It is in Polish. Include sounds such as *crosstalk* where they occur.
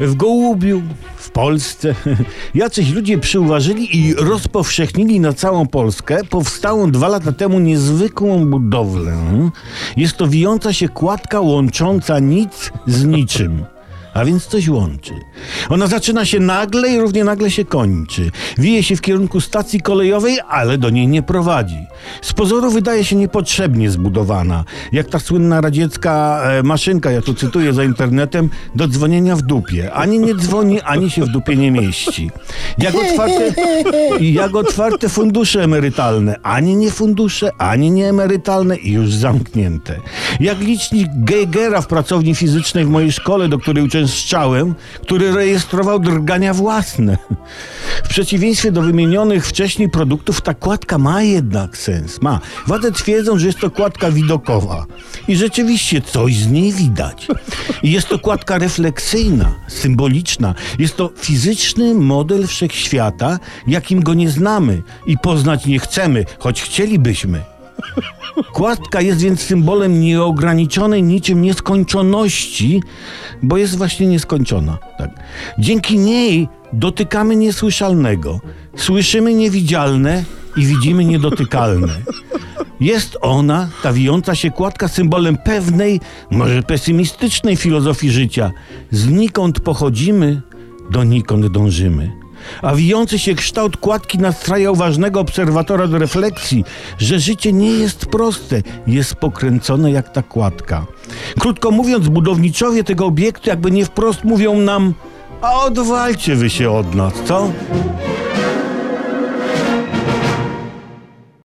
W Gołubiu, w Polsce, *laughs* jacyś ludzie przyuważyli i rozpowszechnili na całą Polskę powstałą dwa lata temu niezwykłą budowlę. Jest to wijąca się kładka łącząca nic z niczym. A więc coś łączy. Ona zaczyna się nagle i równie nagle się kończy. Wije się w kierunku stacji kolejowej, ale do niej nie prowadzi. Z pozoru wydaje się niepotrzebnie zbudowana. Jak ta słynna radziecka e, maszynka, ja tu cytuję za internetem, do dzwonienia w dupie. Ani nie dzwoni, ani się w dupie nie mieści. Jak otwarte, jak otwarte fundusze emerytalne. Ani nie fundusze, ani nie emerytalne i już zamknięte. Jak licznik Geigera w pracowni fizycznej w mojej szkole, do której uczęszczałem, który rejestrował drgania własne. W przeciwieństwie do wymienionych wcześniej produktów, ta kładka ma jednak sens. Ma. Władze twierdzą, że jest to kładka widokowa. I rzeczywiście coś z niej widać. I jest to kładka refleksyjna, symboliczna. Jest to fizyczny model wszechświata, jakim go nie znamy i poznać nie chcemy, choć chcielibyśmy. Kładka jest więc symbolem nieograniczonej niczym nieskończoności, bo jest właśnie nieskończona. Tak. Dzięki niej dotykamy niesłyszalnego, słyszymy niewidzialne i widzimy niedotykalne. Jest ona, ta wijąca się kładka, symbolem pewnej, może pesymistycznej filozofii życia. Znikąd pochodzimy, donikąd dążymy. A wijący się kształt kładki nastrajał ważnego obserwatora do refleksji, że życie nie jest proste, jest pokręcone jak ta kładka. Krótko mówiąc, budowniczowie tego obiektu jakby nie wprost mówią nam, a odwalcie wy się od nas, co?